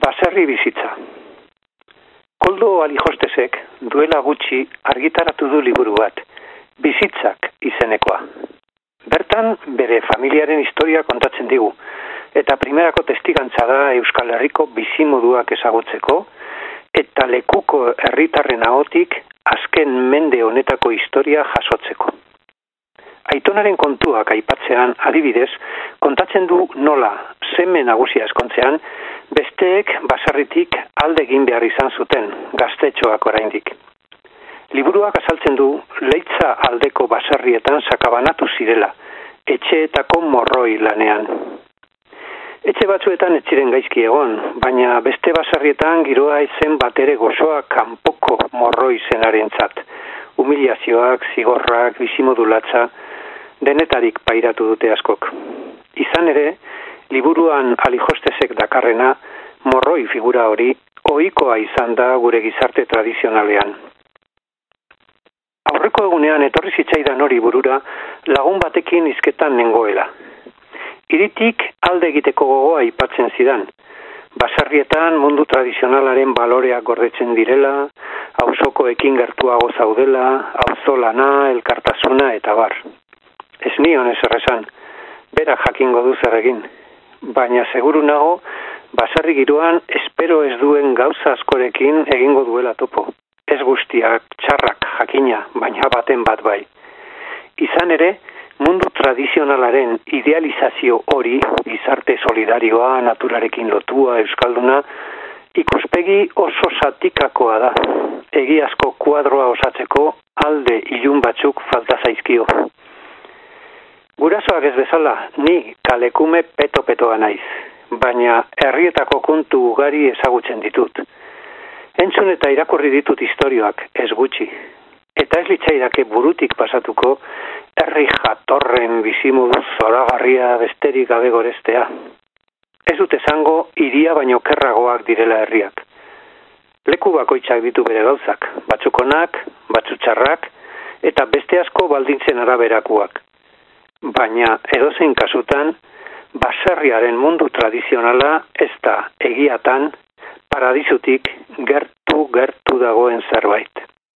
Baserri bizitza. Koldo alijostezek duela gutxi argitaratu du liburu bat, bizitzak izenekoa. Bertan bere familiaren historia kontatzen digu, eta primerako testigantza da Euskal Herriko bizimoduak ezagutzeko, eta lekuko herritarren ahotik azken mende honetako historia jasotzeko. Aitonaren kontuak aipatzean adibidez, kontatzen du nola, seme nagusia eskontzean, besteek basarritik alde egin behar izan zuten, gaztetxoak oraindik. Liburuak azaltzen du leitza aldeko basarrietan sakabanatu zirela, etxeetako morroi lanean. Etxe batzuetan ez ziren gaizki egon, baina beste basarrietan giroa ezen batere gozoa kanpoko morroi zenarentzat. Humiliazioak, zigorrak, bizimodulatza, denetarik pairatu dute askok. Izan ere, liburuan alijostezek dakarrena, morroi figura hori, ohikoa izan da gure gizarte tradizionalean. Aurreko egunean etorri zitzaidan hori burura lagun batekin izketan nengoela. Iritik alde egiteko gogoa aipatzen zidan. Basarrietan mundu tradizionalaren baloreak gordetzen direla, auzoko ekin gertuago zaudela, auzolana, elkartasuna eta bar. Ez nion ez errezan, bera jakingo du zer egin baina seguru nago basarri giroan espero ez duen gauza askorekin egingo duela topo. Ez guztiak txarrak jakina, baina baten bat bai. Izan ere, mundu tradizionalaren idealizazio hori, gizarte solidarioa, naturarekin lotua, euskalduna, ikuspegi oso satikakoa da. Egiazko kuadroa osatzeko alde ilun batzuk falta zaizkio. Gurasoak ez bezala, ni kalekume peto-petoa naiz, baina herrietako kontu ugari ezagutzen ditut. Entzun eta irakurri ditut historioak, ez gutxi. Eta ez litzaidake burutik pasatuko, herri jatorren bizimodu zoragarria besterik gabe gorestea. Ez dut esango, iria baino kerragoak direla herriak. Leku bakoitzak ditu bere gauzak, batzukonak, batzutxarrak, eta beste asko baldintzen araberakuak baina edozein kasutan baserriaren mundu tradizionala ez da egiatan paradizutik gertu gertu dagoen zerbait.